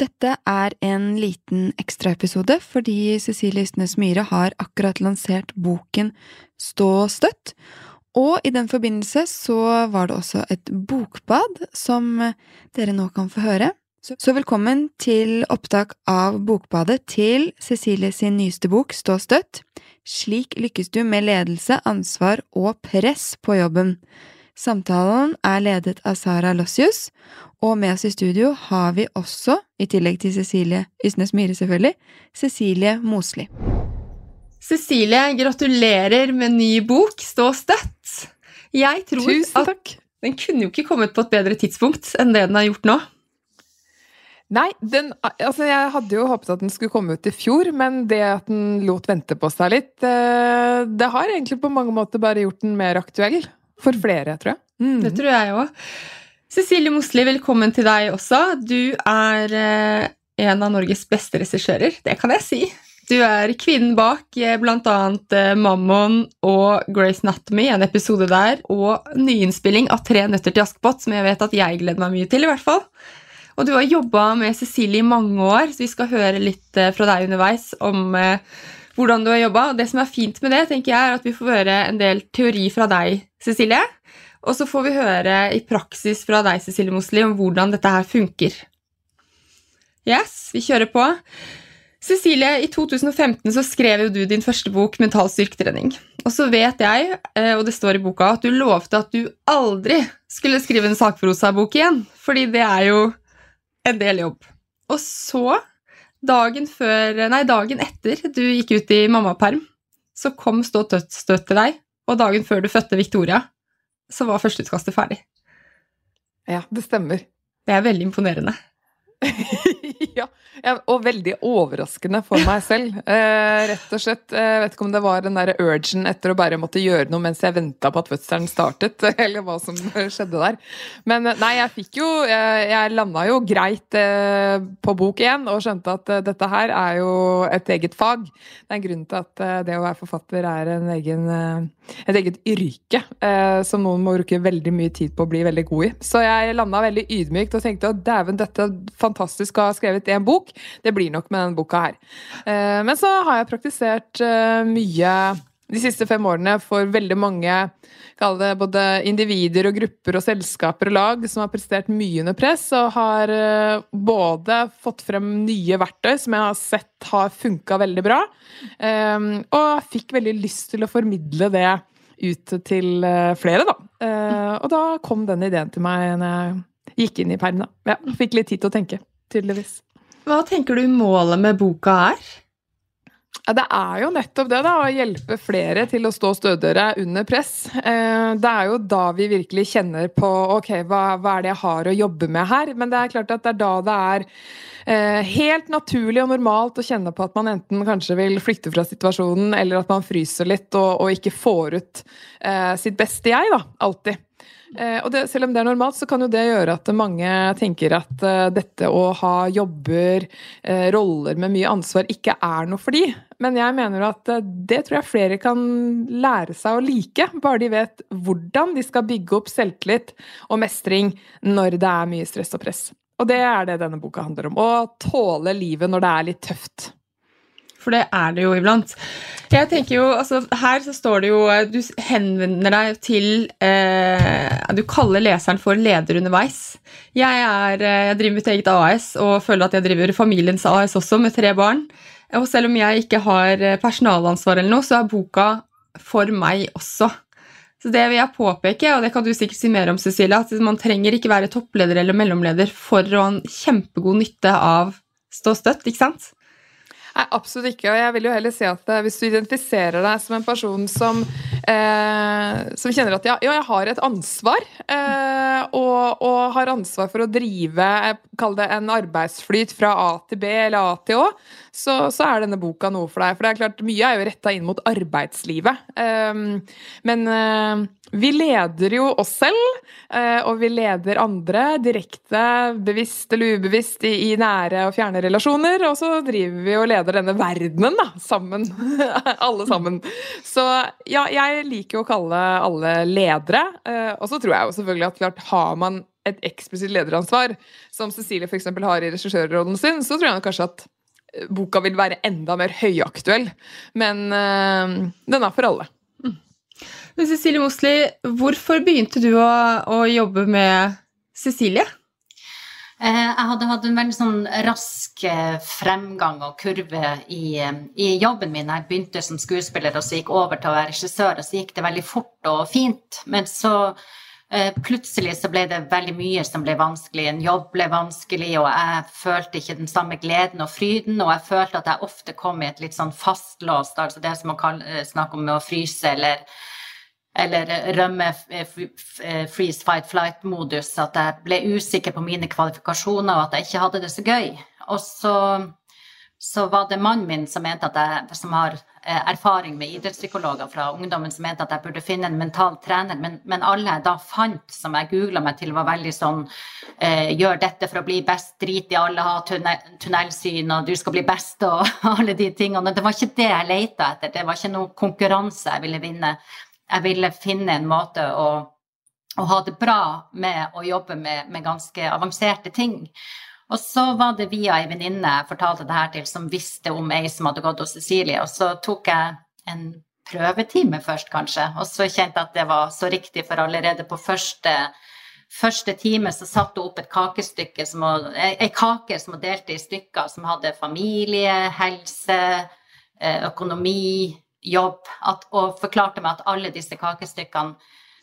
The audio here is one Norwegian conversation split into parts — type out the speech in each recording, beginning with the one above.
Dette er en liten ekstraepisode fordi Cecilie Ystnes Myhre har akkurat lansert boken Stå støtt, og i den forbindelse så var det også et bokbad som dere nå kan få høre. Så velkommen til opptak av Bokbadet til Cecilie sin nyeste bok Stå støtt. Slik lykkes du med ledelse, ansvar og press på jobben. Samtalen er ledet av Sara Lossius, og med oss i studio har vi også, i tillegg til Cecilie Ysnes Myhre selvfølgelig, Cecilie Mosli. Cecilie, gratulerer med ny bok, Stå støtt! Jeg tror Tusen takk. at den kunne jo ikke kommet på et bedre tidspunkt enn det den har gjort nå. Nei, den, altså jeg hadde jo håpet at den skulle komme ut i fjor, men det at den lot vente på seg litt, eh, det har egentlig på mange måter bare gjort den mer aktuell. For flere, tror jeg. Mm. Det tror jeg òg. Cecilie Mosli, velkommen til deg også. Du er eh, en av Norges beste regissører, det kan jeg si. Du er kvinnen bak eh, bl.a. Eh, Mammon og Grace Anatomy, en episode der, og nyinnspilling av Tre nøtter til Askepott, som jeg vet at jeg gleder meg mye til, i hvert fall. Og du har jobba med Cecilie i mange år, så vi skal høre litt fra deg underveis om hvordan du har jobba. Det som er fint med det, tenker jeg, er at vi får høre en del teori fra deg, Cecilie. Og så får vi høre i praksis fra deg, Cecilie Mosli, om hvordan dette her funker. Yes, vi kjører på. Cecilie, i 2015 så skrev jo du din første bok, Mental styrketrening. Og så vet jeg, eh, og det står i boka, at du lovte at du aldri skulle skrive en sakprosabok igjen. Fordi det er jo en del jobb. Og så, dagen, før, nei, dagen etter du gikk ut i mammaperm, så kom Stå støtt til deg, og dagen før du fødte Victoria, så var førsteutkastet ferdig. Ja, det stemmer. Det er veldig imponerende. ja, og veldig overraskende for meg selv. Eh, rett og slett. Jeg vet ikke om det var den der urgen etter å bare måtte gjøre noe mens jeg venta på at fødselen startet, eller hva som skjedde der. Men eh, nei, jeg fikk jo Jeg, jeg landa jo greit eh, på bok én og skjønte at eh, dette her er jo et eget fag. Det er en grunn til at eh, det å være forfatter er en egen, eh, et eget yrke som noen må bruke veldig mye tid på å bli veldig god i. Så jeg landa veldig ydmykt og tenkte at dæven, dette fantastisk å ha skrevet en bok. Det blir nok med denne boka her. Eh, men så har jeg praktisert eh, mye de siste fem årene for veldig mange både individer og grupper og selskaper og lag som har prestert mye under press, og har eh, både fått frem nye verktøy som jeg har sett har funka veldig bra, og fikk veldig lyst til å formidle det ut til flere, da. Og da kom den ideen til meg når jeg gikk inn i perm, da. Ja, fikk litt tid til å tenke, tydeligvis. Hva tenker du målet med boka er? Ja, det er jo nettopp det, da. Å hjelpe flere til å stå stødigere under press. Eh, det er jo da vi virkelig kjenner på ok, hva, hva, er det jeg har å jobbe med her? Men det er klart at det er da det er eh, helt naturlig og normalt å kjenne på at man enten kanskje vil flykte fra situasjonen, eller at man fryser litt og, og ikke får ut eh, sitt beste jeg, da. Alltid. Eh, og det, selv om det er normalt, så kan jo det gjøre at mange tenker at uh, dette å ha jobber, uh, roller med mye ansvar, ikke er noe for de. Men jeg mener at det tror jeg flere kan lære seg å like, bare de vet hvordan de skal bygge opp selvtillit og mestring når det er mye stress og press. Og det er det denne boka handler om. Å tåle livet når det er litt tøft. For det er det jo iblant. Jeg tenker jo, altså Her så står det jo Du henvender deg til eh, Du kaller leseren for leder underveis. Jeg, er, eh, jeg driver mitt eget AS og føler at jeg driver familiens AS også, med tre barn. Og selv om jeg ikke har eh, personalansvar, eller noe, så er boka for meg også. Så det vil jeg påpeke, og det kan du sikkert si mer om, Cecilia, at man trenger ikke være toppleder eller mellomleder for å ha en kjempegod nytte av stå støtt, ikke sant? Nei, absolutt ikke. Og jeg vil jo heller si at hvis du identifiserer deg som en person som, eh, som kjenner at ja, ja, jeg har et ansvar, eh, og, og, har ansvar for å drive kall det en arbeidsflyt fra A til B eller A til Å, så, så er denne boka noe for deg. For det er klart, mye er jo retta inn mot arbeidslivet. Eh, men eh, vi leder jo oss selv, eh, og vi leder andre direkte, bevisst eller ubevisst, i, i nære og fjerne relasjoner. Og så driver vi og leder denne verdenen, da, sammen. Alle sammen. Så ja, jeg liker jo å kalle alle ledere. Eh, og så tror jeg jo selvfølgelig at klart har man et eksplisitt lederansvar, som Cecilie f.eks. har i regissørrollen sin, så tror jeg kanskje at boka vil være enda mer høyaktuell. Men uh, den er for alle. Mm. Men Cecilie Mosli, hvorfor begynte du å, å jobbe med Cecilie? Eh, jeg hadde hatt en veldig sånn rask eh, fremgang og kurve i, eh, i, jobben min. Jeg begynte som skuespiller og så gikk over til å være regissør, og så gikk det veldig fort og fint. Men så plutselig så ble det veldig mye som ble vanskelig. En jobb ble vanskelig, og jeg følte ikke den samme gleden og fryden. Og jeg følte at jeg ofte kom i et litt sånn fastlåst, altså det som man snakker om med å fryse eller eller rømme freeze, fight, flight-modus, at jeg ble usikker på mine kvalifikasjoner og at jeg ikke hadde det så gøy. Og så, så var det mannen min som, mente at jeg, som har eh, erfaring med idrettspsykologer fra ungdommen, som mente at jeg burde finne en mental trener. Men, men alle jeg da fant, som jeg googla meg til, var veldig sånn eh, Gjør dette for å bli best, drit i alle, ha tunnelsyn, og du skal bli best, og alle de tingene. Det var ikke det jeg leita etter. Det var ikke noe konkurranse jeg ville vinne jeg ville finne en måte å, å ha det bra med å jobbe med, med, ganske avanserte ting. Og så var det via ei venninne jeg fortalte det her til, som visste om ei som hadde gått hos Cecilie. Og så tok jeg en prøvetime først, kanskje, og så kjente jeg at det var så riktig, for allerede på første, første time så satte hun opp et kakestykke, som hun, ei kake som hun delte i stykker, som hadde familie, helse, eh, økonomi, jobb at, og forklarte meg at alle disse kakestykkene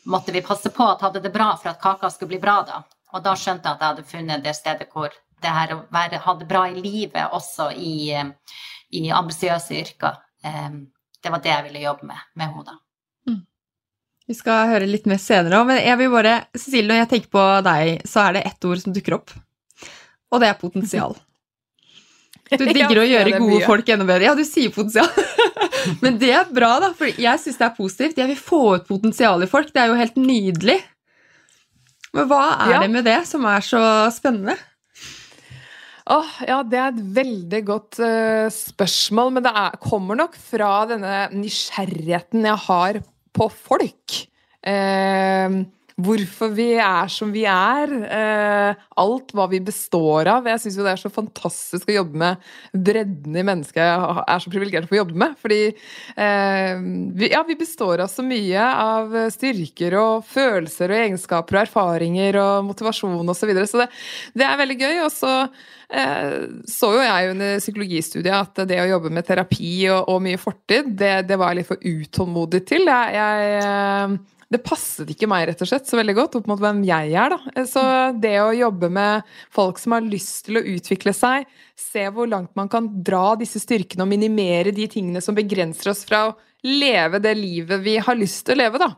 måtte vi passe på at hadde det bra for at kaka skulle bli bra da. Og da skjønte jeg at jeg hadde funnet det stedet hvor det her å være, ha det bra i livet, også i, i ambisiøse yrker, um, det var det jeg ville jobbe med med henne. Mm. Vi skal høre litt mer senere òg, men jeg vil bare Cecilie, når jeg tenker på deg, så er det ett ord som dukker opp, og det er potensial. Du digger å gjøre gode folk enda bedre. Ja, du sier potensial. Men det er bra, da, for jeg syns det er positivt. Jeg vil få ut potensial i folk. Det er jo helt nydelig. Men hva er det med det som er så spennende? Oh, ja, Det er et veldig godt uh, spørsmål, men det er, kommer nok fra denne nysgjerrigheten jeg har på folk. Uh, hvorfor vi er som vi er. Eh, alt hva vi består av. Jeg syns jo det er så fantastisk å jobbe med bredden i mennesket jeg er så privilegert å få jobbe med. Fordi eh, ja, vi består av så mye av styrker og følelser og egenskaper og erfaringer og motivasjon osv. Så, videre. så det, det, er veldig gøy. Og så eh, så jo jeg under psykologistudiet at det å jobbe med terapi og, og mye fortid, det, det, var jeg litt for utålmodig til. Jeg, jeg det passet ikke meg rett og slett så veldig godt opp mot hvem jeg er. da. Så det å jobbe med folk som har lyst til å utvikle seg, se hvor langt man kan dra disse styrkene og minimere de tingene som begrenser oss fra å leve det livet vi har lyst til å leve, da.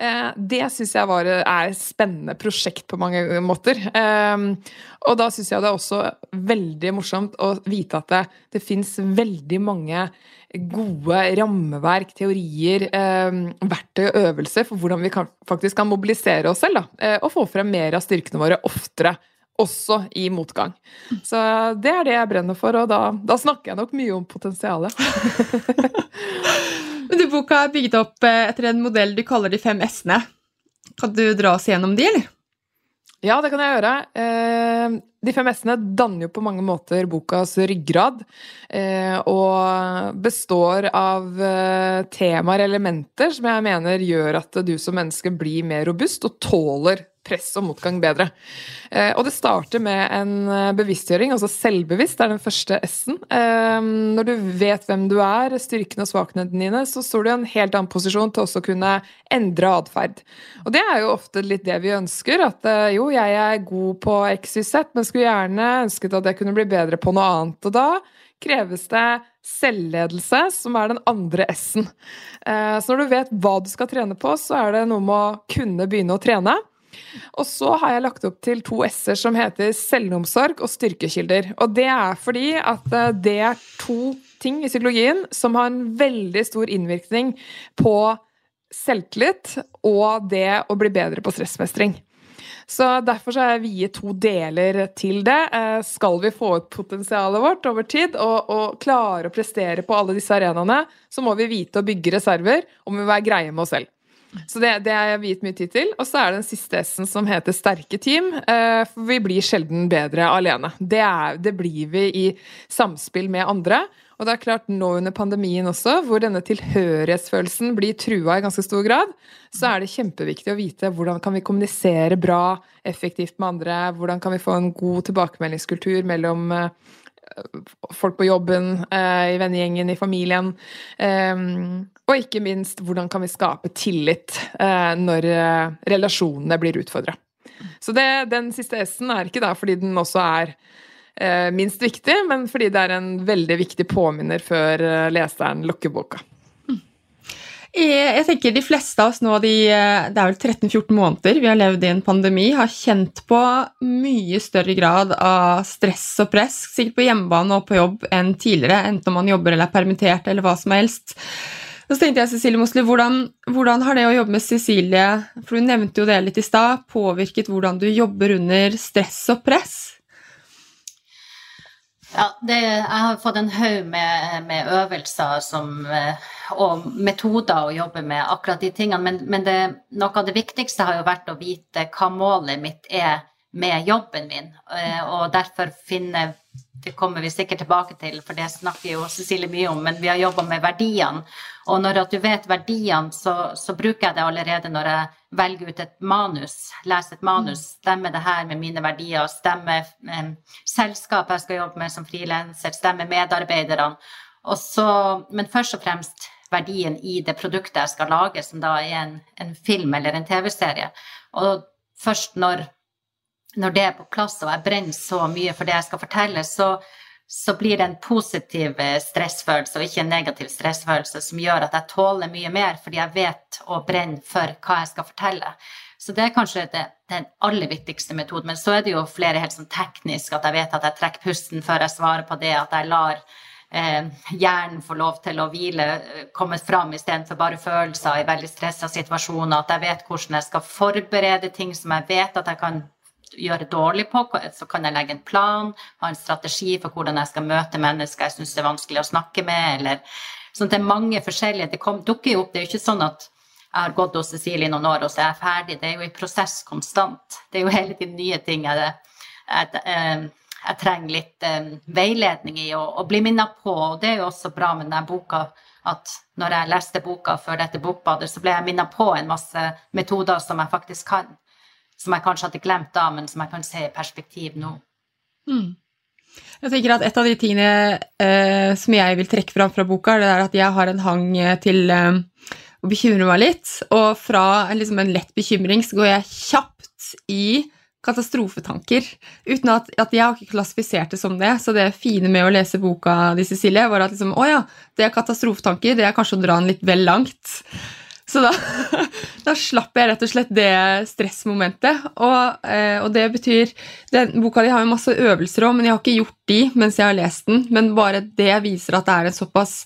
Eh, det syns jeg var, er et spennende prosjekt på mange måter. Ehm, og da syns jeg det er også veldig morsomt å vite at det, det fins veldig mange gode rammeverk, teorier, eh, verktøy og øvelser for hvordan vi kan, faktisk kan mobilisere oss selv da, eh, og få frem mer av styrkene våre oftere. Også i motgang. Så det er det jeg brenner for, og da, da snakker jeg nok mye om potensialet. Men du, Boka er bygget opp eh, etter en modell du kaller de fem s-ene. Kan du dra oss gjennom de, eller? Ja, det kan jeg gjøre. Eh, de fem s-ene danner jo på mange måter bokas ryggrad. Eh, og består av temaer, elementer, som jeg mener gjør at du som menneske blir mer robust og tåler press og motgang bedre. Eh, og det starter med en eh, bevisstgjøring, altså selvbevisst det er den første S-en. Eh, når du vet hvem du er, styrkene og svakhetene dine, så står du i en helt annen posisjon til også å kunne endre atferd. Og det er jo ofte litt det vi ønsker, at jo, jeg er god på XYZ, men skulle gjerne ønsket at jeg kunne bli bedre på noe annet. Og da kreves det selvledelse, som er den andre S-en. Så når du vet hva du skal trene på, så er det noe med å kunne begynne å trene. Og så har jeg lagt opp til to s-er som heter selvomsorg og styrkekilder. Og det er fordi at eh, det er to ting i psykologien som har en veldig stor innvirkning på selvtillit og det å bli bedre på stressmestring. Så derfor så er vi viet to deler til det. Eh, skal vi få ut potensialet vårt over tid og, og klare å prestere på alle disse arenaene, så må vi vite å bygge reserver, og må være greie med oss selv. Så det, det jeg viet mye tid til. Og så er det den siste S-en som heter sterke team. Eh, for vi blir sjelden bedre alene. Det, er, det blir vi i samspill med andre. Og det er klart nå under pandemien også, hvor denne tilhørighetsfølelsen blir trua i ganske stor grad, så er det kjempeviktig å vite hvordan kan vi kommunisere bra, effektivt med andre, hvordan kan vi få en god tilbakemeldingskultur mellom eh, folk på jobben, eh, i vennegjengen, i familien. Ehm, og ikke minst, hvordan kan vi skape tillit eh, når relasjonene blir utfordra. Så det, den siste S-en er ikke der fordi den også er Eh, minst viktig, men fordi det er en veldig viktig påminner før eh, leseren lukker boka. Jeg tenker De fleste av oss nå, de, eh, det er vel 13-14 måneder vi har levd i en pandemi, har kjent på mye større grad av stress og press, sikkert på hjemmebane og på jobb, enn tidligere, enten om man jobber eller er permittert eller hva som helst. Så tenkte jeg, Cecilie Mosli, hvordan, hvordan, har det å jobbe med Cecilie, for du nevnte jo det litt i stad, påvirket hvordan du jobber under stress og press? Ja, det, jeg har fått en haug med, med, øvelser som, eh, og metoder å jobbe med akkurat de tingene. Men, men det, noe av det viktigste har jo vært å vite hva målet mitt er med jobben min. Eh, og derfor finne Det kommer vi sikkert tilbake til, for det snakker jo Cecilie mye om, men vi har jobba med verdiene. Og når du vet verdiene, så, så, bruker jeg det allerede når jeg velger ut et manus, leser et manus. Mm. Stemmer det her med mine verdier? Stemmer eh, selskapet jeg skal jobbe med som frilanser? Stemmer medarbeiderne? Så, men først og fremst verdien i det produktet jeg skal lage, som da er en, en film eller en TV-serie. Og først når, når, det er på plass, og jeg brenner så mye for det jeg skal fortelle, så, så blir det en positiv eh, stressfølelse og ikke en negativ stressfølelse som gjør at jeg tåler mye mer fordi jeg vet og brenner for hva jeg skal fortelle. Så det er kanskje det, den aller viktigste metoden. Men så er det jo flere helt sånn teknisk, at jeg vet at jeg trekker pusten før jeg svarer på det, at jeg lar eh, hjernen få lov til å hvile, eh, komme fram istedenfor bare følelser i veldig stressa situasjoner, at jeg vet hvordan jeg skal forberede ting som jeg vet at jeg kan gjøre dårlig på, så kan jeg legge en plan, ha en strategi for hvordan jeg skal møte mennesker jeg syns er vanskelig å snakke med, eller sånn det er mange forskjellige Det kom, dukker jo opp. Det er jo ikke sånn at jeg har gått hos Cecilie i noen år, og så er jeg ferdig. Det er jo i prosess konstant. Det er jo hele tiden nye ting jeg, jeg, jeg, jeg trenger litt um, veiledning i og, og bli minnet på. Og det er jo også bra med denne boka at når jeg leste boka før dette bokbadet, så ble jeg minnet på en masse metoder som jeg faktisk kan som jeg kanskje hadde glemt da, men som jeg kan se i perspektiv nå. Mm. Jeg tenker at Et av de tingene eh, som jeg vil trekke fram fra boka, det er at jeg har en hang til eh, å bekymre meg litt. Og fra liksom, en lett bekymring så går jeg kjapt i katastrofetanker. Uten at, at, jeg har ikke klassifisert det som det. Så det fine med å lese boka di, Cecilie, var at liksom, å ja, det er katastrofetanker. Det er kanskje å dra den litt vel langt. Så da, da, slapp jeg rett og slett det stressmomentet. Og, eh, og det betyr den Boka di har jo masse øvelser òg, men jeg har ikke gjort de mens jeg har lest den. Men bare det viser at det er en såpass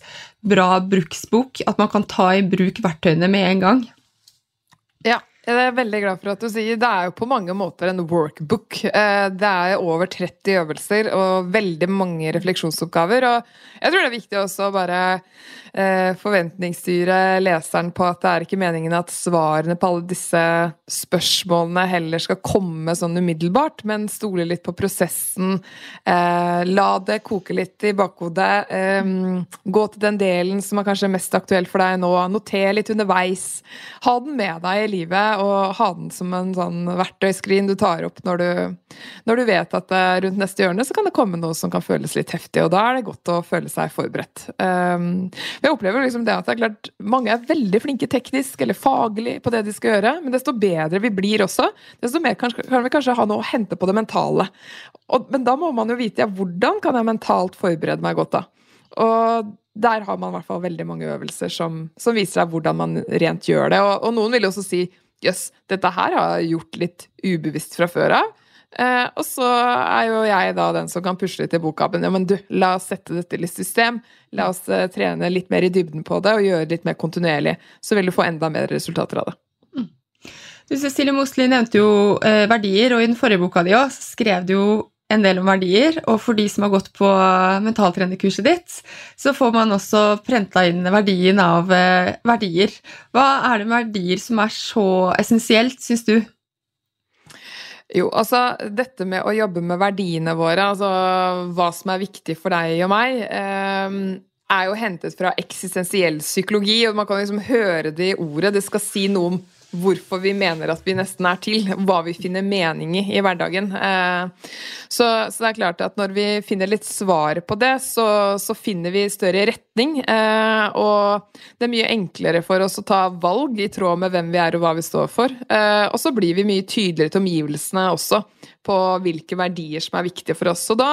bra bruksbok at man kan ta i bruk verktøyene med en gang. Ja, jeg er veldig glad for at du sier det er jo på mange måter en workbook. Eh, det er over 30 øvelser og veldig mange refleksjonsoppgaver. Og jeg tror det er viktig også å bare forventningsstyre leseren på at det er ikke meningen at svarene på alle disse spørsmålene heller skal komme sånn umiddelbart, men stole litt på prosessen. Eh, la det koke litt i bakhodet. Eh, gå til den delen som er kanskje mest aktuell for deg nå. Noter litt underveis. Ha den med deg i livet, og ha den som en sånn verktøyskrin du tar opp når du, når du vet at rundt neste hjørne så kan det komme noe som kan føles litt heftig, og da er det godt å føle seg forberedt. Jeg opplever liksom det at det er klart mange er veldig flinke teknisk eller faglig på det de skal gjøre, men desto bedre vi blir også, desto mer kan, vi kanskje ha noe å hente på det mentale. Og, men da må man jo vite ja, hvordan kan jeg mentalt forberede meg godt, da. Og der har man i hvert fall veldig mange øvelser som, som viser deg hvordan man rent gjør det. Og, og noen vil også si jøss, dette her har jeg gjort litt ubevisst fra før av. Eh, og så er jo jeg da den som kan pusle til bokhaben. Ja, men du, la oss sette dette i system. La oss eh, trene litt mer i dybden på det og gjøre litt mer kontinuerlig. Så vil du få enda mer resultater av det. Mm. Du, Cecilie Mosli nevnte jo eh, verdier, og i den forrige boka di også, skrev du jo en del om verdier. Og for de som har gått på mentaltrenerkurset ditt, så får man også prenta inn verdien av eh, verdier. Hva er det med verdier som er så essensielt, syns du? Jo, altså dette med å jobbe med verdiene våre, altså hva som er viktig for deg og meg, eh, er jo hentet fra eksistensiell psykologi, og man kan liksom høre det i ordet. Det skal si noe om hvorfor vi mener at vi nesten er til, hva vi finner mening i i hverdagen. Eh, så, så, det er klart at når vi finner litt svar på det, så, så finner vi større retning. Eh, og det er mye enklere for oss å ta valg i tråd med hvem vi er og hva vi står for. Eh, og så blir vi mye tydeligere til omgivelsene også på hvilke verdier som er viktige for oss. Og da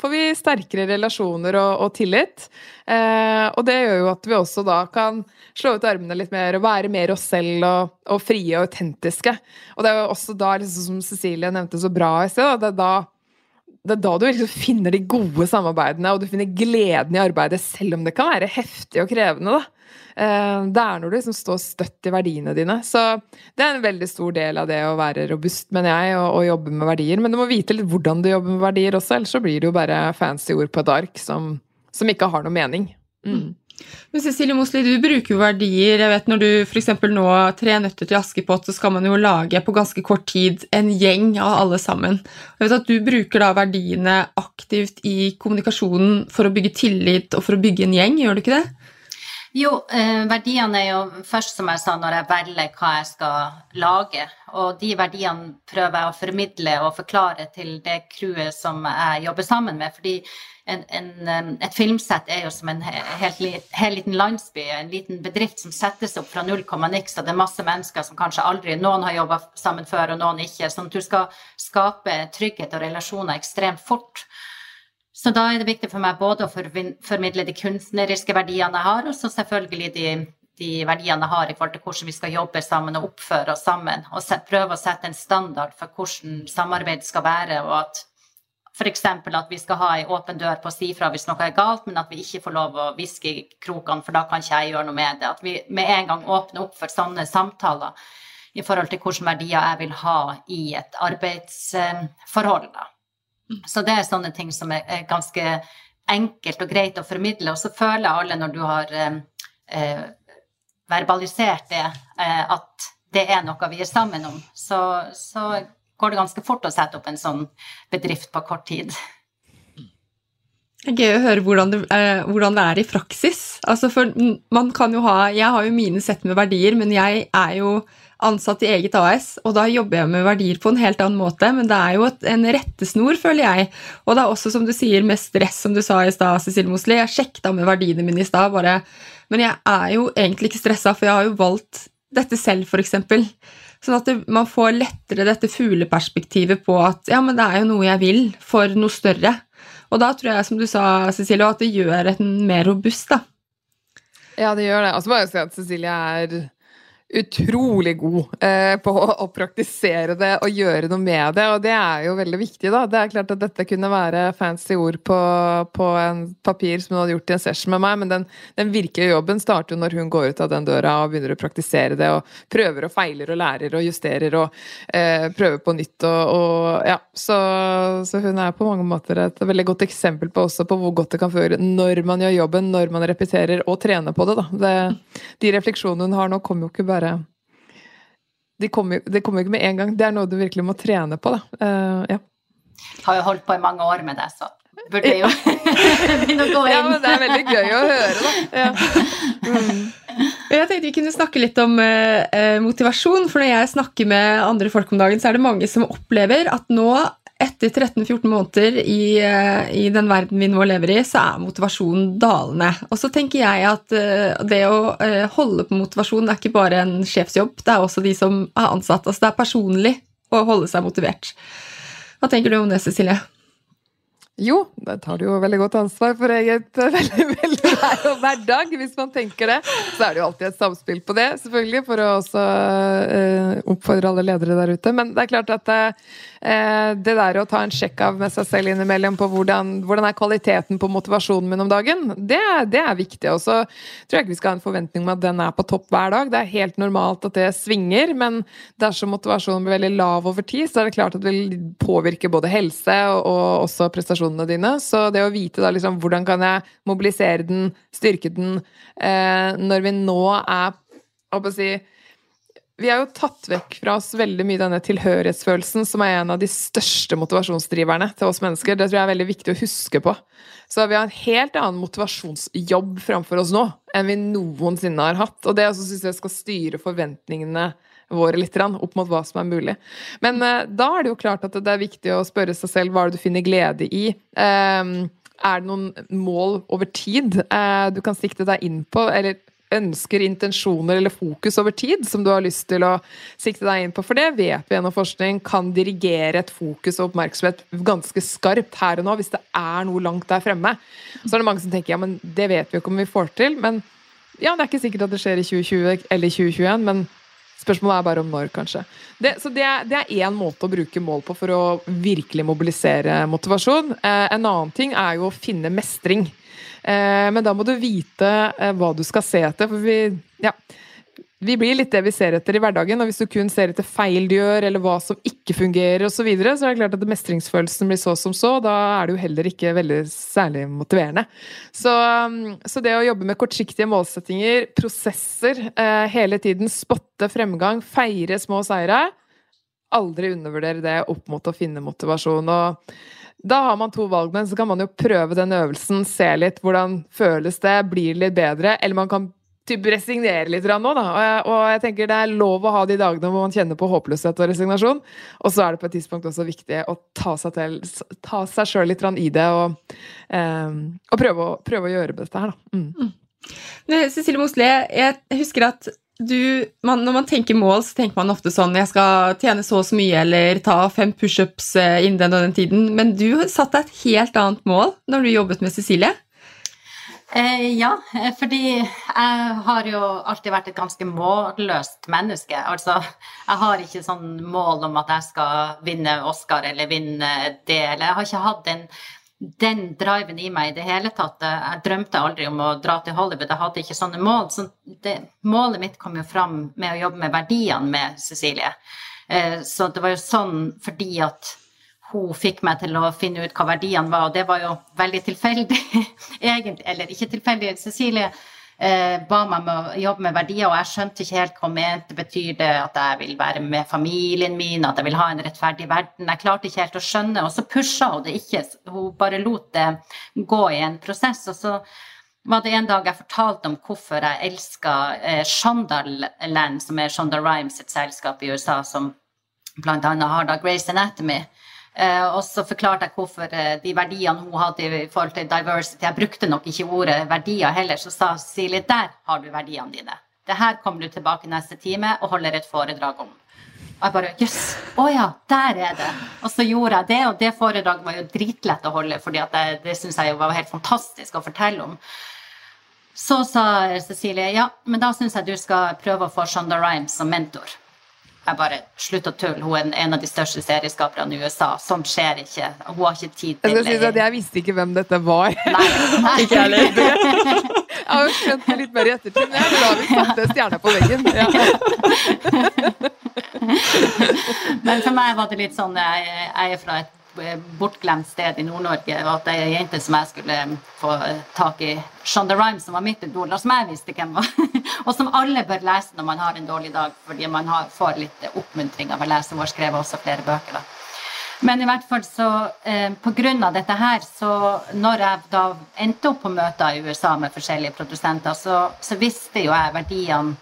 får vi sterkere relasjoner og, og tillit. Eh, og det gjør jo at vi også da kan slå ut armene litt mer og være mer oss selv og, og frie og autentiske. Og det er jo også da, liksom, som Cecilie nevnte så bra i sted, det er da det er da du liksom finner de gode samarbeidene, og du finner gleden i arbeidet, selv om det kan være heftig og krevende. da. Eh, det er når du liksom står støtt i verdiene dine. Så det er en veldig stor del av det å være robust, mener jeg, og, og jobbe med verdier. Men du må vite litt hvordan du jobber med verdier også, ellers så blir det jo bare fancy ord på et ark som, som ikke har noe mening. Mm. Men Cecilie Mosli, du bruker jo verdier. Jeg vet Når du f.eks. nå Tre nøtter til Askepott, så skal man jo lage på ganske kort tid en gjeng av alle sammen. Jeg vet at Du bruker da verdiene aktivt i kommunikasjonen for å bygge tillit og for å bygge en gjeng, gjør du ikke det? Jo, eh, verdiene er jo først, som jeg sa, når jeg velger hva jeg skal lage. Og de verdiene prøver jeg å formidle og forklare til det crewet som jeg jobber sammen med. Fordi en, en, et filmsett er jo som en helt, helt, liten landsby, en liten bedrift som settes opp fra null komma niks, og det er masse mennesker som kanskje aldri Noen har jobba sammen før, og noen ikke. Sånn at du skal skape trygghet og relasjoner ekstremt fort. Så da er det viktig for meg både å formidle de kunstneriske verdiene jeg har, og så selvfølgelig de, de, verdiene jeg har i forhold til hvordan vi skal jobbe sammen og oppføre oss sammen. Og prøve å sette en standard for hvordan samarbeid skal være, og at f.eks. at vi skal ha ei åpen dør på å si fra hvis noe er galt, men at vi ikke får lov å hviske i krokene, for da kan ikke jeg gjøre noe med det. At vi med en gang åpner opp for sånne samtaler i forhold til hvilke verdier jeg vil ha i et arbeidsforhold. da. Så det er sånne ting som er, er ganske enkelt og greit å formidle. Og så føler alle når du har eh, eh, verbalisert det, eh, at det er noe vi er sammen om, så, så, går det ganske fort å sette opp en sånn bedrift på kort tid. Det er gøy å høre hvordan det, eh, hvordan det, er i praksis. Altså for man kan jo ha Jeg har jo mine sett med verdier, men jeg er jo ansatt i eget AS, og da jobber jeg med verdier på en helt annen måte, men det er jo et, en rettesnor, føler jeg. Og det er også, som du sier, med stress, som du sa i stad, Cecilie Mosli. Jeg sjekket med verdiene mine i stad, bare Men jeg er jo egentlig ikke stressa, for jeg har jo valgt dette selv, f.eks. Sånn at det, man får lettere dette fugleperspektivet på at ja, men det er jo noe jeg vil for noe større. Og da tror jeg, som du sa, Cecilie, at det gjør en mer robust, da. Ja, det gjør det. Og så må jeg si at Cecilie er utrolig god eh, på å, å, praktisere det og gjøre noe med det, og det er jo veldig viktig, da. Det er klart at dette kunne være fancy ord på, på en papir som hun hadde gjort i en session med meg, men den, den virkelige jobben starter jo når hun går ut av den døra og begynner å praktisere det, og prøver og feiler og lærer og justerer og eh, prøver på nytt og, og ja. Så, så, hun er på mange måter et veldig godt eksempel på også på hvor godt det kan føre når man gjør jobben, når man repeterer og trener på det, da. Det, de refleksjonene hun har nå, kommer jo ikke bare bare Det kommer, de kommer ikke med en gang. Det er noe du virkelig må trene på, da. Uh, ja. Har jo holdt på i mange år med det, så burde jeg jo begynne å gå inn. Ja, men det er veldig gøy å høre, da. Ja. Mm. Jeg tenkte vi kunne snakke litt om eh, motivasjon. For når jeg snakker med andre folk om dagen, så er det mange som opplever at nå etter 13-14 måneder i, eh, i, den verden vi nå lever i, så er motivasjonen dalende. Og så tenker jeg at uh, det å uh, holde på motivasjon er ikke bare en sjefsjobb, det er også de som er ansatt. Altså det er personlig å holde seg motivert. Hva tenker du om det, Cecilie? Jo, da tar du jo veldig godt ansvar for eget eh, veldig, veldig vær og hverdag, hvis man tenker det. Så er det jo alltid et samspill på det, selvfølgelig, for å også oppfordre alle ledere der ute. Men det er klart at det der å ta en sjekk av med seg selv innimellom på hvordan, hvordan er kvaliteten på motivasjonen min om dagen, det, det er viktig. Og så tror jeg ikke vi skal ha en forventning om at den er på topp hver dag. Det er helt normalt at det svinger, men dersom motivasjonen blir veldig lav over tid, så er det klart at det vil påvirke både helse og, og også prestasjonene dine. Så det å vite da liksom hvordan kan jeg mobilisere den, styrke den, eh, når vi nå er Hva si vi har jo tatt vekk fra oss veldig mye denne tilhørighetsfølelsen, som er en av de største motivasjonsdriverne til oss mennesker. Det tror jeg er veldig viktig å huske på. Så vi har en helt annen motivasjonsjobb framfor oss nå enn vi noensinne har hatt. Og det syns jeg skal styre forventningene våre litt opp mot hva som er mulig. Men eh, da er det jo klart at det er viktig å spørre seg selv hva er det du finner glede i. Eh, er det noen mål over tid eh, du kan sikte deg inn på, eller ønsker, intensjoner eller fokus over tid som du har lyst til å sikte deg inn på? For det vet vi gjennom forskning kan dirigere et fokus og oppmerksomhet ganske skarpt her og nå, hvis det er noe langt der fremme. Så er det mange som tenker ja, men det vet vi jo ikke om vi får til. men ja, det er ikke sikkert at det skjer i 2020 eller 2021, men Spørsmålet er bare om når, kanskje. Det, så det, er én måte å bruke mål på for å virkelig mobilisere motivasjon. Eh, en annen ting er jo å finne mestring. Eh, men da må du vite eh, hva du skal se etter. For vi, ja, vi blir litt det vi ser etter i hverdagen. Og hvis du kun ser etter feil du gjør, eller hva som ikke fungerer osv., så, videre, så er det klart at mestringsfølelsen blir så som så. Da er det jo heller ikke veldig særlig motiverende. Så, um, så det å jobbe med kortsiktige målsettinger, prosesser, eh, hele tiden spotte fremgang, feire små seire Aldri undervurdere det opp mot å finne motivasjon. og da har man to valg, men så kan man jo prøve den øvelsen, se litt hvordan føles det, blir det litt bedre, eller man kan typ resignere litt nå, da. Og jeg tenker det er lov å ha de dagene hvor man kjenner på håpløshet og resignasjon. Og så er det på et tidspunkt også viktig å ta seg, til, sjøl litt i det, og, um, og prøve, å, prøve, å, gjøre dette her, da. Mm. Mm. Cecilie Mosli, jeg husker at du, man, når man tenker mål, så tenker man ofte sånn Jeg skal tjene så og så mye, eller ta fem pushups eh, innen den og den tiden. Men du satte et helt annet mål når du jobbet med Cecilie? Eh, ja, fordi jeg har jo alltid vært et ganske målløst menneske. Altså, jeg har ikke sånn mål om at jeg skal vinne Oscar eller vinne det, eller jeg har ikke hatt den, den driven i meg i det hele tatt. Jeg drømte aldri om å dra til Hollywood, jeg hadde ikke sånne mål. Så det, målet mitt kom jo fram med å jobbe med verdiene med Cecilie. Eh, så det var jo sånn fordi at hun fikk meg til å finne ut hva verdiene var, og det var jo veldig tilfeldig, egentlig. Eller ikke tilfeldig. Cecilie ba meg med å jobbe med verdier, og jeg skjønte ikke helt hva hun mente. Betyr det at jeg vil være med familien min, at jeg vil ha en rettferdig verden? Jeg klarte ikke helt å skjønne, og så pusha hun det ikke. Hun bare lot det gå i en prosess. og så var det en dag jeg fortalte om hvorfor jeg elska eh, Shondaland, som er Shonda Rhimes sitt selskap i USA, som bl.a. har da Grace Anatomy. Eh, og så forklarte jeg hvorfor eh, de verdiene hun hadde i forhold til diversity Jeg brukte nok ikke ordet verdier heller, så sa Silje der har du verdiene dine. Det her kommer du tilbake neste time og holder et foredrag om. Og jeg bare Jøss. Yes, å ja, der er det. Og så gjorde jeg det, og det foredraget var jo dritlett å holde, for det, det syns jeg var helt fantastisk å fortelle om. Så sa Cecilie ja, men da syns jeg du skal prøve å få Shonda Rhimes som mentor jeg bare Slutt å tulle. Hun er en av de største serieskaperne i USA. Sånt skjer ikke. Hun har ikke tid til Jeg, si at jeg visste ikke hvem dette var. Nei, nei. ikke heller. Jeg har jo skjønt det litt mer i ettertid, men jeg er glad vi satte stjerna på veggen. Ja. men for meg var det litt sånn Jeg, jeg er fra et bortglemt sted i Nord-Norge, og at ei jente som jeg skulle få tak i, Shonda Rhimes, som var mitt idol, og som jeg visste hvem var, og som alle bør lese når man har en dårlig dag, fordi man har, får litt oppmuntring av å lese. Hun har skrevet også flere bøker. da. Men i hvert fall så eh, av dette her, så når jeg da endte opp på møter i USA med forskjellige produsenter, så, så visste jo jeg verdiene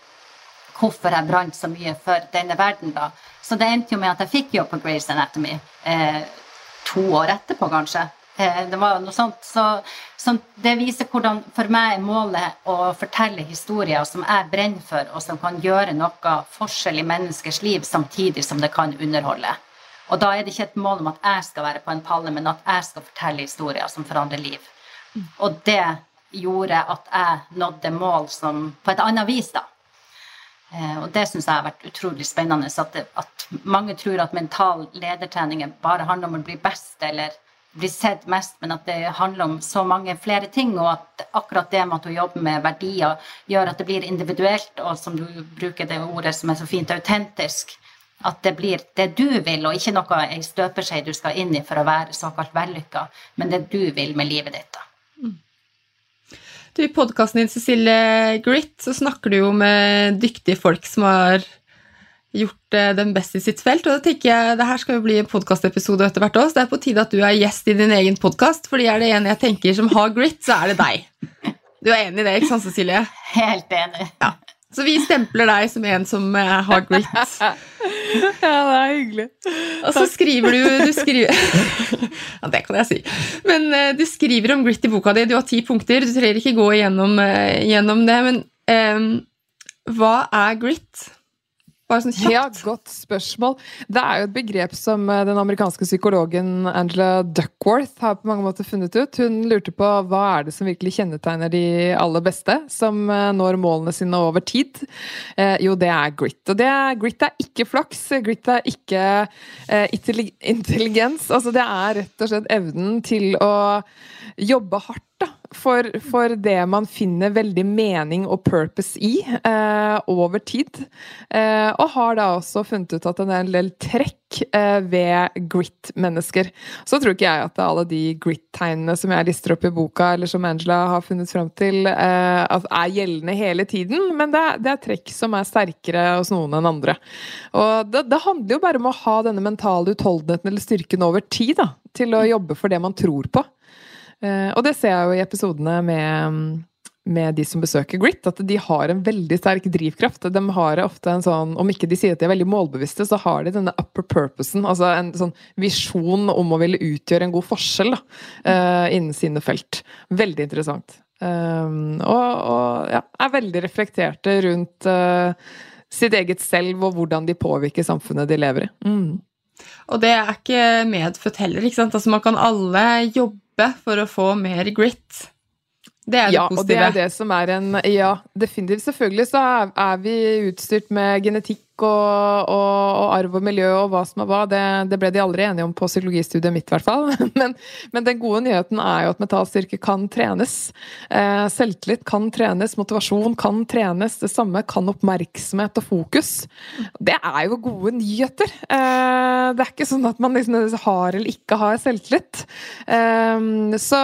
Hvorfor jeg brant så mye for denne verden, da. Så det endte jo med at jeg fikk jobb på Grace Anatomy. Eh, to år etterpå, kanskje. Eh, det var noe sånt. Så, så, det viser hvordan for meg er målet å fortelle historier som jeg brenner for, og som kan gjøre noe forskjell i menneskers liv, samtidig som det kan underholde. Og da er det ikke et mål om at jeg skal være på en palle, men at jeg skal fortelle historier som forandrer liv. Og det gjorde at jeg nådde mål som på et annet vis, da. Eh, og det syns jeg har vært utrolig spennende. At, det, at, mange tror at mental ledertrening bare handler om å bli best eller bli sett mest, men at det handler om så mange flere ting, og at akkurat det med at du jobber med verdier, gjør at det blir individuelt, og som du bruker det ordet som er så fint, autentisk. At det blir det du vil, og ikke noe ei støpeskje du skal inn i for å være såkalt vellykka, men det du vil med livet ditt. da. Du, I podkasten din Cecilie Grit så snakker du jo med dyktige folk som har gjort eh, den best i sitt felt. Og da tenker jeg, det her skal jo bli en podkastepisode etter hvert også. Det er på tide at du er gjest i din egen podkast, fordi er det en jeg tenker som har grit, så er det deg. Du er enig i det, ikke sant, Cecilie? Helt enig. Ja. Så vi stempler deg som en som eh, har grit. Ja, det er hyggelig. Og så skriver du, du skriver, Ja, det kan jeg si. Men uh, du skriver om grit i boka di. Du har ti punkter. Du trenger ikke gå igjennom, uh, gjennom det. Men um, hva er grit? Bare sånn kjapt. Ja, godt spørsmål. Det er jo et begrep som eh, den amerikanske psykologen Angela Duckworth har på mange måter funnet ut. Hun lurte på hva er det som virkelig kjennetegner de aller beste, som eh, når målene sine over tid. Eh, jo, det er grit. Og det er, grit er ikke flaks. Grit er ikke eh, intelligens. Altså, det er rett og slett evnen til å jobbe hardt da, for, for, det man finner veldig mening og purpose i eh, over tid. Eh, og har da også funnet ut at det er en del trekk eh, ved grit-mennesker. Så tror ikke jeg at alle de grit-tegnene som jeg lister opp i boka, eller som Angela har funnet fram til, eh, er gjeldende hele tiden, men det er, det er, trekk som er sterkere hos noen enn andre. Og det, det handler jo bare om å ha denne mentale utholdenheten eller styrken over tid da, til å jobbe for det man tror på. Uh, og det ser jeg jo i episodene med, med, de som besøker Grit, at de har en veldig sterk drivkraft. De har ofte en sånn, Om ikke de sier at de er veldig målbevisste, så har de denne upper purposen. Altså en sånn visjon om å ville utgjøre en god forskjell da, uh, innen sine felt. Veldig interessant. Um, og, og ja, er veldig reflekterte rundt sitt eget selv og hvordan de påvirker samfunnet de lever i. Mm. Og det er ikke medfødt heller. ikke sant? Altså Man kan alle jobbe for å få mer grit. Det er det ja, positive. Og det er det som er en Ja, definitivt. Selvfølgelig så er, er vi utstyrt med genetikk og, og, og, arv og miljø og hva som er hva. Det, det, ble de aldri enige om på psykologistudiet mitt, i hvert fall. Men, men, den gode nyheten er jo at metallstyrke kan trenes. Eh, selvtillit kan trenes, motivasjon kan trenes. Det samme kan oppmerksomhet og fokus. Det er jo gode nyheter. Eh, det er ikke sånn at man liksom har eller ikke har selvtillit. Eh, så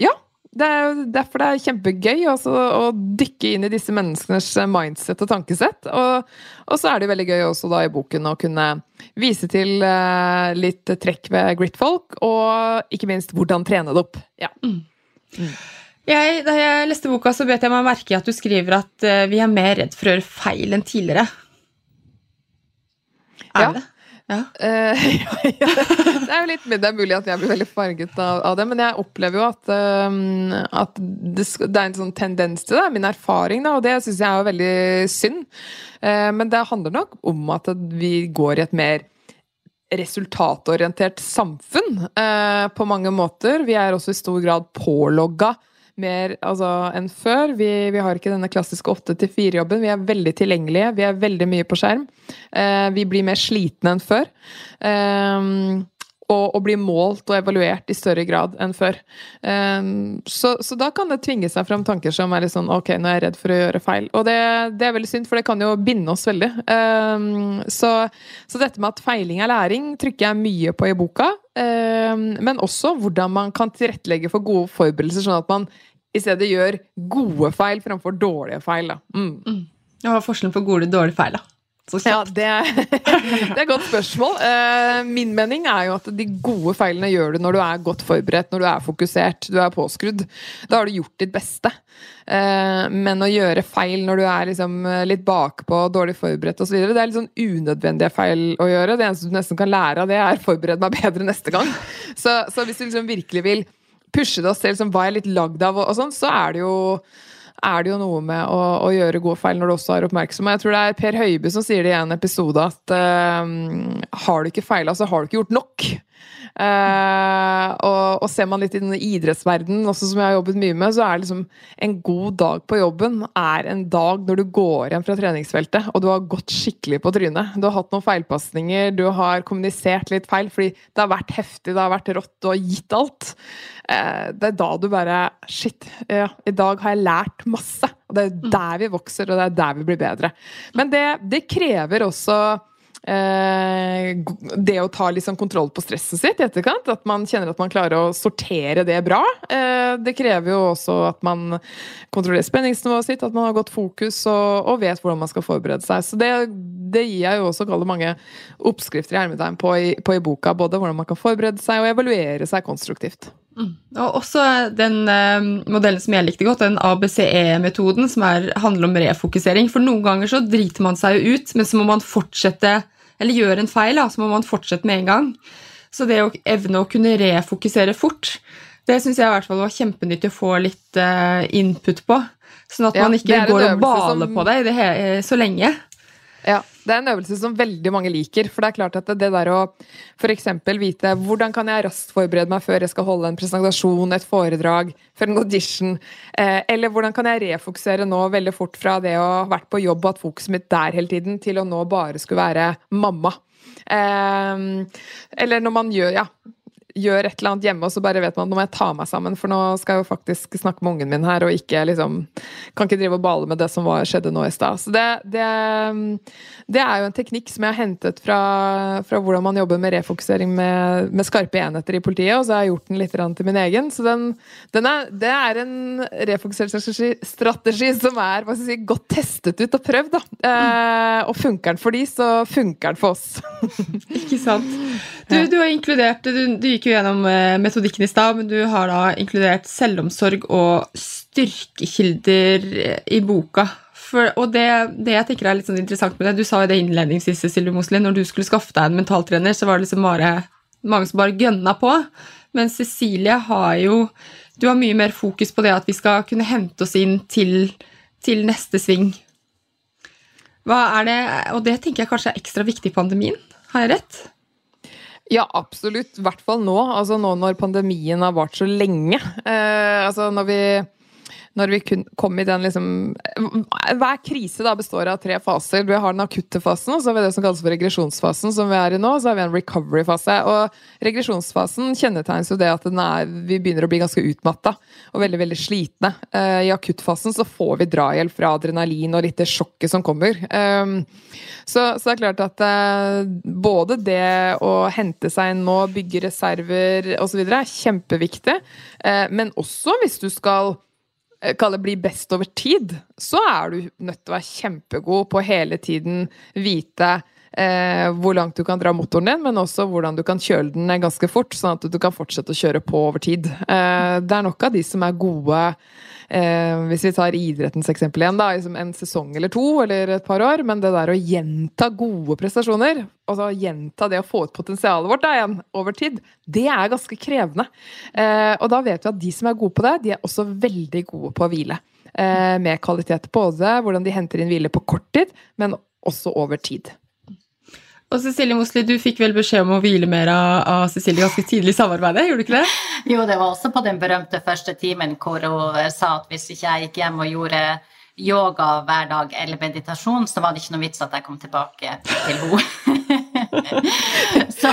ja. Det er jo derfor det er kjempegøy også, å dykke inn i disse menneskenes mindset og tankesett. Og, og, så er det veldig gøy også da i boken å kunne vise til uh, litt trekk ved gritfolk, og ikke minst hvordan trene det opp. Ja. Mm. Mm. Jeg, da jeg leste boka, så bet jeg meg merke i at du skriver at uh, vi er mer redd for å gjøre feil enn tidligere. Er ja. det? Ja. Uh, det er jo litt det er mulig at jeg blir veldig farget av, av det, men jeg opplever jo at, um, at det, det, er en sånn tendens til det. Min erfaring, da, og det syns jeg er veldig synd. Uh, men det handler nok om at vi går i et mer resultatorientert samfunn uh, på mange måter. Vi er også i stor grad pålogga mer altså, enn før. Vi, vi, har ikke denne klassiske åtte til fire-jobben. Vi er veldig tilgjengelige, vi er veldig mye på skjerm. Eh, vi blir mer slitne enn før. Eh, og, og, blir målt og evaluert i større grad enn før. Eh, så, så, da kan det tvinge seg fram tanker som er litt sånn Ok, nå er jeg redd for å gjøre feil. Og det, det er veldig synd, for det kan jo binde oss veldig. Eh, så, så, dette med at feiling er læring, trykker jeg mye på i boka. Eh, men også hvordan man kan tilrettelegge for gode forberedelser, sånn at man i stedet gjør gode feil fremfor dårlige feil. Da. Mm. Mm. Hva er forskjellen på gode og dårlige feil, da? Ja, det det er et godt spørsmål. Eh, min mening er jo at de gode feilene gjør du når du er godt forberedt, når du er fokusert, du er påskrudd. Da har du gjort ditt beste. Eh, men å gjøre feil når du er liksom litt bakpå, dårlig forberedt osv., det er litt sånn unødvendige feil å gjøre. Det eneste du nesten kan lære av det, er 'forbered meg bedre neste gang'. Så, så hvis du liksom virkelig vil pushe deg selv som hva jeg er litt lagd av, og, og sånn, så er det jo er det jo noe med å, å, gjøre gode feil når du også er oppmerksom. Jeg tror det er Per Høiby som sier det i en episode at uh, har du ikke feila, så har du ikke gjort nok. Uh, og, og, ser man litt i denne idrettsverdenen, også som jeg har jobbet mye med, så er liksom en god dag på jobben er en dag når du går hjem fra treningsfeltet og du har gått skikkelig på trynet. Du har hatt noen feilpasninger, du har kommunisert litt feil fordi det har vært heftig, det har vært rått, du har gitt alt. Uh, det er da du bare Shit, ja, i dag har jeg lært masse. Og det er mm. der vi vokser, og det er der vi blir bedre. Men det, det krever også det å ta liksom kontroll på stresset sitt i etterkant. At man kjenner at man klarer å sortere det bra. Eh, det krever jo også at man kontrollerer spenningsnivået sitt, at man har godt fokus og, og vet hvordan man skal forberede seg. Så det, det gir jeg jo også mange oppskrifter i hermetegn på, på, i boka. Både hvordan man kan forberede seg og evaluere seg konstruktivt. Mm. Og også den eh, modellen som jeg likte godt, den ABCE-metoden, som er, handler om refokusering. For noen ganger så driter man seg jo ut, men så må man fortsette eller gjør en feil, da, så må man fortsette med en gang. Så det å evne å kunne refokusere fort, det syns jeg i hvert fall var kjempenyttig å få litt uh, input på. Sånn at ja, man ikke går og baler som... på det, det så lenge. Ja, det er en øvelse som veldig mange liker. For det er klart at det der å f.eks. vite hvordan kan jeg raskt forberede meg før jeg skal holde en presentasjon, et foredrag, før en audition, eh, eller hvordan kan jeg refokusere nå veldig fort fra det å ha vært på jobb og hatt fokuset mitt der hele tiden, til å nå bare skulle være mamma. Eh, eller når man gjør ja, gjør et eller annet hjemme, og så bare vet man at nå må jeg ta meg sammen, for nå skal jeg jo faktisk snakke med ungen min her, og ikke liksom Kan ikke drive og bale med det som var, skjedde nå i stad. Så det, det, det, er jo en teknikk som jeg har hentet fra, fra hvordan man jobber med refokusering med, med, skarpe enheter i politiet, og så har jeg gjort den litt til min egen. Så den, den er, det er en refokuseringsstrategi som er hva skal jeg si, godt testet ut og prøvd, da. Eh, og funker den for de, så funker den for oss. ikke sant. Du, du har inkludert du, du gikk jo gjennom eh, metodikken i stad, men du har da inkludert selvomsorg og styrkekilder i boka. For, og det, det, jeg tenker er litt sånn interessant med det, Du sa jo det innledningsvis, Silje Moslin, når du skulle skaffe deg en mentaltrener, så var det liksom bare mange som bare gønna på. Men Cecilie har jo Du har mye mer fokus på det at vi skal kunne hente oss inn til, til neste sving. Hva er det, Og det tenker jeg kanskje er ekstra viktig i pandemien. Har jeg rett? Ja, absolutt. I hvert fall nå. Altså nå når pandemien har vart så lenge. Eh, altså når vi når vi kom i den liksom Hver krise da består av tre faser. Vi har den akutte fasen, og så har vi det som kalles for regresjonsfasen, som vi er i nå. Og Så har vi en recovery-fase. Og regresjonsfasen kjennetegnes jo det at er, vi begynner å bli ganske utmatta og veldig veldig slitne. Uh, I akuttfasen så får vi drahjelp fra adrenalin og litt det sjokket som kommer. Um, så, så, det er klart at uh, både det å hente seg inn nå, bygge reserver osv. er kjempeviktig. Uh, men også hvis du skal Eh, kalle bli best over tid, så er du nødt til å være kjempegod på hele tiden vite eh, hvor langt du kan dra motoren din, men også hvordan du kan kjøle den ganske fort, sånn at du kan fortsette å kjøre på over tid. Eh, det er nok av de som er gode eh, Hvis vi tar idrettens eksempel igjen, da, en sesong eller to eller et par år, men det der å gjenta gode prestasjoner, altså gjenta det å få ut potensialet vårt da igjen over tid, det er ganske krevende. Eh, og da vet vi at de som er gode på det, de er også veldig gode på å hvile. Eh, med kvalitet både hvordan de henter inn hvile på kort tid, men også over tid. Og Cecilie Mosli, du fikk vel beskjed om å hvile mer av Cecilie ganske tidlig i samarbeidet? gjorde du ikke det? Jo, det var også på den berømte første timen hvor hun sa at hvis ikke jeg gikk hjem og gjorde yoga hver dag eller meditasjon, så var det ikke noe vits at jeg kom tilbake til henne. så,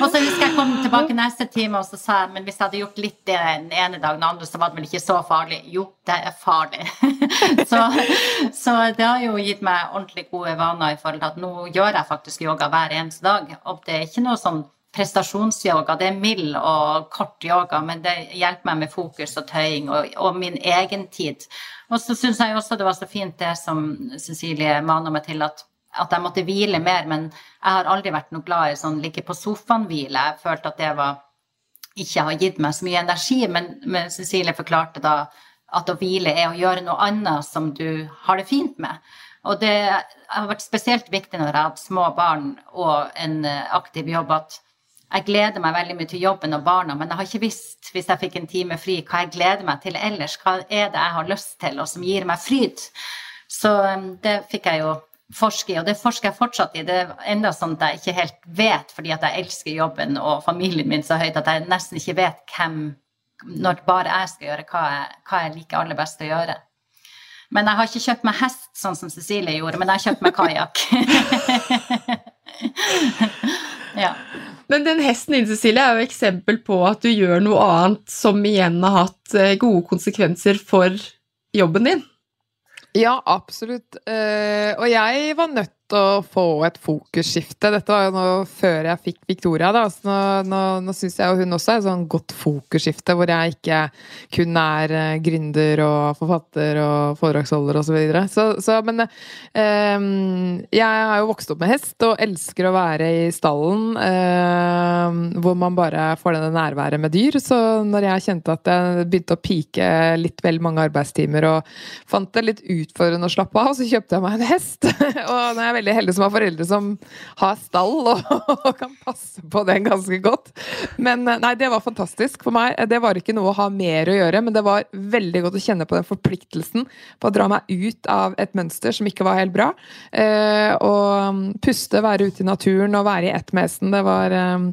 og så husker jeg kom tilbake neste time og så sa jeg, men hvis jeg hadde gjort litt det den ene dagen, den andre, så var det vel ikke så farlig. Jo, det er farlig. så, så, det har jo gitt meg ordentlig gode vaner i forhold til at nå gjør jeg faktisk yoga hver eneste dag. Og det er ikke noe sånn prestasjonsyoga. Det er mild og kort yoga, men det hjelper meg med fokus og tøying og, og min egen tid. Og så syns jeg også det var så fint det som Cecilie maner meg til, at at jeg måtte hvile mer, men jeg har aldri vært noe glad i sånn ligge på sofaen-hvile. Jeg følte at det var ikke har gitt meg så mye energi, men, men Cecilie forklarte da at å hvile er å gjøre noe annet som du har det fint med. Og det har vært spesielt viktig når jeg har hatt små barn og en aktiv jobb, at jeg gleder meg veldig mye til jobben og barna, men jeg har ikke visst, hvis jeg fikk en time fri, hva jeg gleder meg til ellers. Hva er det jeg har lyst til, og som gir meg fryd? Så um, det fikk jeg jo forske i, og det forsker jeg fortsatt i. Det er enda sånn at jeg ikke helt vet, fordi at jeg elsker jobben og familien min så høyt, at jeg nesten ikke vet hvem Når bare jeg skal gjøre hva jeg, hva jeg liker aller best å gjøre. Men jeg har ikke kjøpt meg hest, sånn som Cecilie gjorde, men jeg har kjøpt meg kajakk. ja. Men den hesten din, Cecilie, er jo eksempel på at du gjør noe annet som igjen har hatt eh, gode konsekvenser for jobben din. Ja, absolutt. Uh, og jeg var nødt å få et fokusskifte. Dette var jo nå før jeg fikk Victoria, da. Så nå, nå, nå syns jeg jo hun også er et sånn godt fokusskifte, hvor jeg ikke kun er uh, gründer og forfatter og foredragsholder osv. Så, videre. så Så Men uh, jeg har jo vokst opp med hest og elsker å være i stallen, hvor man bare får denne nærværet med dyr. Så når jeg kjente at jeg begynte å pike litt vel mange arbeidstimer og fant det litt utfordrende å slappe av, så kjøpte jeg meg en hest. og nå er veldig heldig som har foreldre som har stall og, og, kan passe på den ganske godt. Men eh, nei, det var fantastisk for meg. Det var ikke noe å ha mer å gjøre, men det var veldig godt å kjenne på den forpliktelsen på å dra meg ut av et mønster som ikke var helt bra. Eh, og mm, puste, være ute i naturen og være i ett med hesten. Det var eh,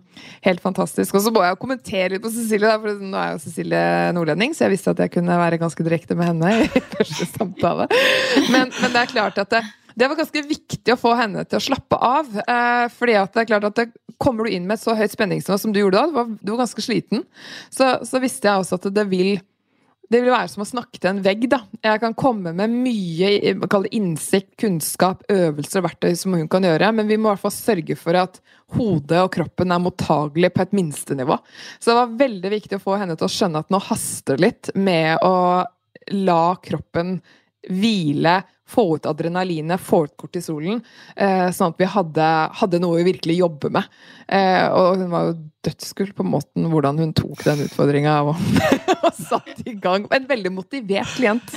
helt fantastisk. Og så må jeg kommentere litt på Cecilie, da, for nå er jo Cecilie nordlending, så jeg visste at jeg kunne være ganske direkte med henne i første samtale. Men, men det er klart at det, det var ganske viktig å få henne til å slappe av. Eh, fordi at det er klart at det, Kommer du inn med et så høyt spenningsnivå som du gjorde da, du var, du var ganske sliten, så, så, visste jeg også at det vil det vil være som å snakke til en vegg. da. Jeg kan komme med mye innsikt, kunnskap, øvelser og verktøy som hun kan gjøre, men vi må i hvert fall sørge for at hodet og kroppen er mottagelig på et minstenivå. Så det var veldig viktig å få henne til å skjønne at nå haster litt med å la kroppen hvile, få ut adrenalinet, få ut kortisolen. Eh, sånn at vi hadde, hadde, noe vi virkelig jobber med. Eh, og hun var jo dødsgull på måten hvordan hun tok den utfordringa og, og satte i gang. En veldig motivert klient.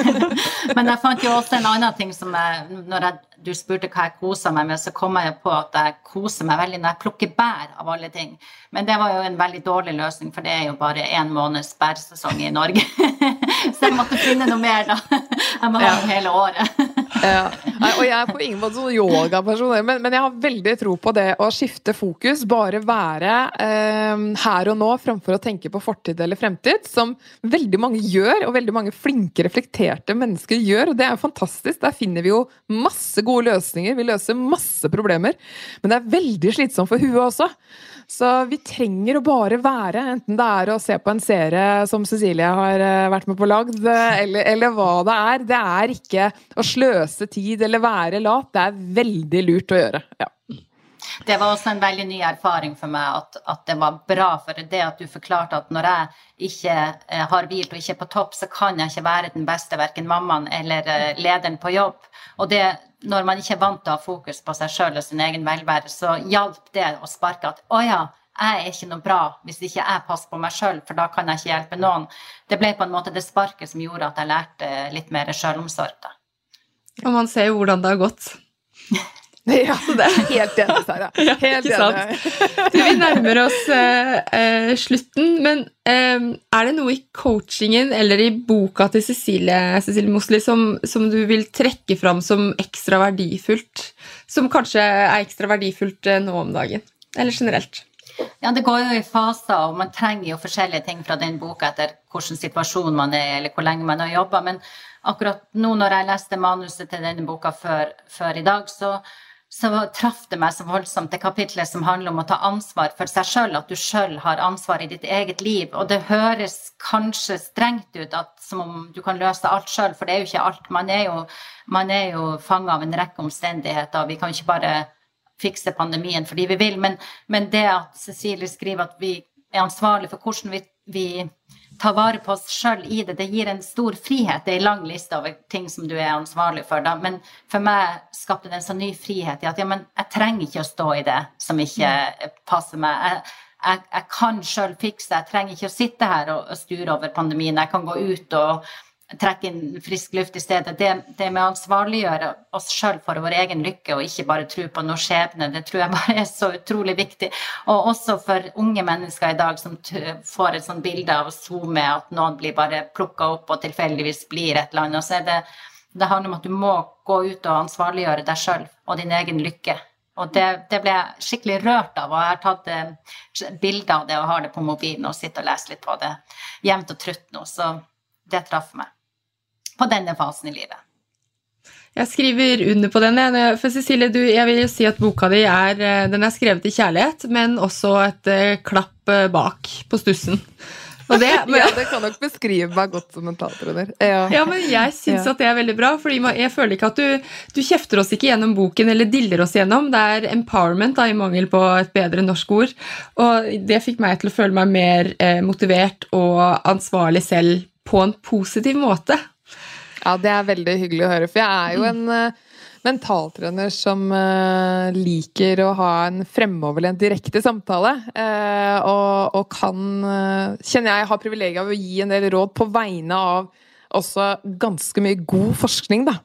Men jeg fant jo også en annen ting som jeg, når jeg, du spurte hva jeg koser meg med, så kom jeg på at jeg koser meg veldig når jeg plukker bær, av alle ting. Men det var jo en veldig dårlig løsning, for det er jo bare én måneds bærsesong i Norge. så jeg måtte finne noe mer, da. Jeg må ha ja. hele året. ja. Og jeg er på ingen måte sånn yogaperson, men, men jeg har veldig tro på det å skifte fokus. Bare være eh, her og nå framfor å tenke på fortid eller fremtid, som veldig mange gjør, og veldig mange flinke, reflekterte mennesker gjør. og Det er jo fantastisk. Der finner vi jo masse gode løsninger. Vi løser masse problemer. Men det er veldig slitsomt for huet også. Så vi trenger å bare være, enten det er å se på en serie som Cecilie har eh, vært med på lagd, eller, eller hva det er. Det er ikke å sløse tid eller være lat. Det er veldig lurt å gjøre. ja. Det var også en veldig ny erfaring for meg at, at, det var bra. For det at du forklarte at når jeg ikke eh, har hvilt og ikke er på topp, så kan jeg ikke være den beste, verken mammaen eller eh, lederen på jobb. Og det, når man ikke er vant til å ha fokus på seg sjøl og sin egen velvære, så hjalp det å sparke at å ja, jeg er ikke noe bra hvis ikke jeg passer på meg sjøl, for da kan jeg ikke hjelpe noen. Det ble på en måte det sparket som gjorde at jeg lærte litt mer sjølomsorg. Og man ser jo hvordan det har gått. Ja, det er helt enig, Sara. Helt ja, enig. Du, vi nærmer oss uh, uh, slutten, men uh, er det noe i coachingen eller i boka til Cecilie, Cecilie Mosli som, som, du vil trekke fram som ekstra verdifullt? Som kanskje er ekstra verdifullt nå om dagen? Eller generelt? Ja, Det går jo i faser, og man trenger jo forskjellige ting fra den boka etter hvilken situasjon man er eller hvor lenge man har jobba. Men akkurat nå når jeg leste manuset til denne boka før, før i dag, så så traff det meg så voldsomt det kapitlet som handler om å ta ansvar for seg sjøl, at du sjøl har ansvar i ditt eget liv. Og det høres kanskje strengt ut at, som om du kan løse alt sjøl, for det er jo ikke alt. Man er jo, man jo fanga av en rekke omstendigheter, og vi kan ikke bare fikse pandemien fordi vi vil. Men, men det at Cecilie skriver at vi er ansvarlig for hvordan vi, vi tar vare på oss sjøl i det. Det gir en stor frihet. Det er en lang liste over ting som du er ansvarlig for. Da. Men for meg skapte det en sånn ny frihet i at ja, men jeg trenger ikke å stå i det som ikke passer meg. Jeg, jeg, jeg kan sjøl fikse. Jeg trenger ikke å sitte her og, og sture over pandemien. Jeg kan gå ut og trekke inn frisk luft i stedet. Det, det med å ansvarliggjøre oss sjøl for vår egen lykke, og ikke bare tro på noe skjebne, det tror jeg bare er så utrolig viktig. Og også for unge mennesker i dag som får et sånt bilde av SoMe, at noen blir bare plukka opp og tilfeldigvis blir et eller annet. Så er det, det handler om at du må gå ut og ansvarliggjøre deg sjøl og din egen lykke. Og det, det, ble jeg skikkelig rørt av, og jeg har tatt eh, bilde av det og har det på mobilen og sitter og leser litt på det jevnt og trutt nå. Så det traff meg på denne fasen i livet. Jeg skriver under på den. For Cecilie, du, jeg vil jo si at boka di er, eh, den er skrevet i kjærlighet, men også et uh, klapp uh, bak på stussen. Det, men, ja, det kan nok beskrive meg godt som en talerunner. Ja. ja, men jeg syns ja. at det er veldig bra, fordi jeg føler ikke at du, du kjefter oss ikke gjennom boken eller diller oss gjennom. Det er empowerment, da, i mangel på et bedre norsk ord. Og det fikk meg til å føle meg mer eh, motivert og ansvarlig selv på en positiv måte. Ja, det er veldig hyggelig å høre, for jeg er jo en uh, mentaltrener som uh, liker å ha en fremoverlent, direkte samtale. Uh, og, og, kan, kjenner jeg, har privilegiet av å gi en del råd på vegne av også ganske mye god forskning da,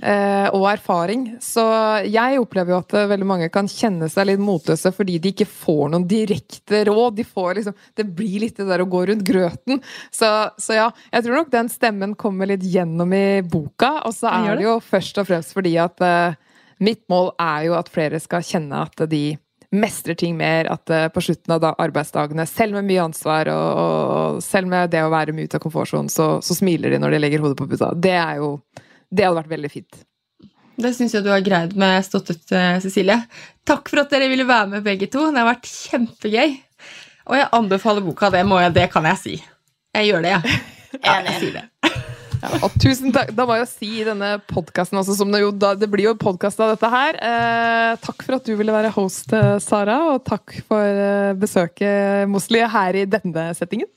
eh, og erfaring. Så jeg opplever jo at eh, veldig mange kan kjenne seg litt motløse fordi de ikke får noen direkte råd. De får liksom, det blir litt det der å gå rundt grøten. Så, så ja, jeg tror nok den stemmen kommer litt gjennom i boka. Og så er det jo først og fremst fordi at uh, mitt mål er jo at flere skal kjenne at de mestrer ting mer. At uh, på slutten av arbeidsdagene, selv med mye ansvar og, og selv med det å være mye ute av komfortsonen, så, så, smiler de når de legger hodet på puta. Det er jo Det hadde vært veldig fint. Det syns jeg du har greid med stått ut, Cecilie. Takk for at dere ville være med, begge to. Det har vært kjempegøy. Og jeg anbefaler boka. Det, må jeg, det kan jeg si. Jeg gjør det, jeg. Ja, jeg sier det. Ja, og tusen takk. Da må jeg si i denne podkasten også, som det jo da, Det blir jo podkast av dette her. Eh, takk for at du ville være host, eh, Sara, og takk for eh, besøket, Mosli, her i denne settingen.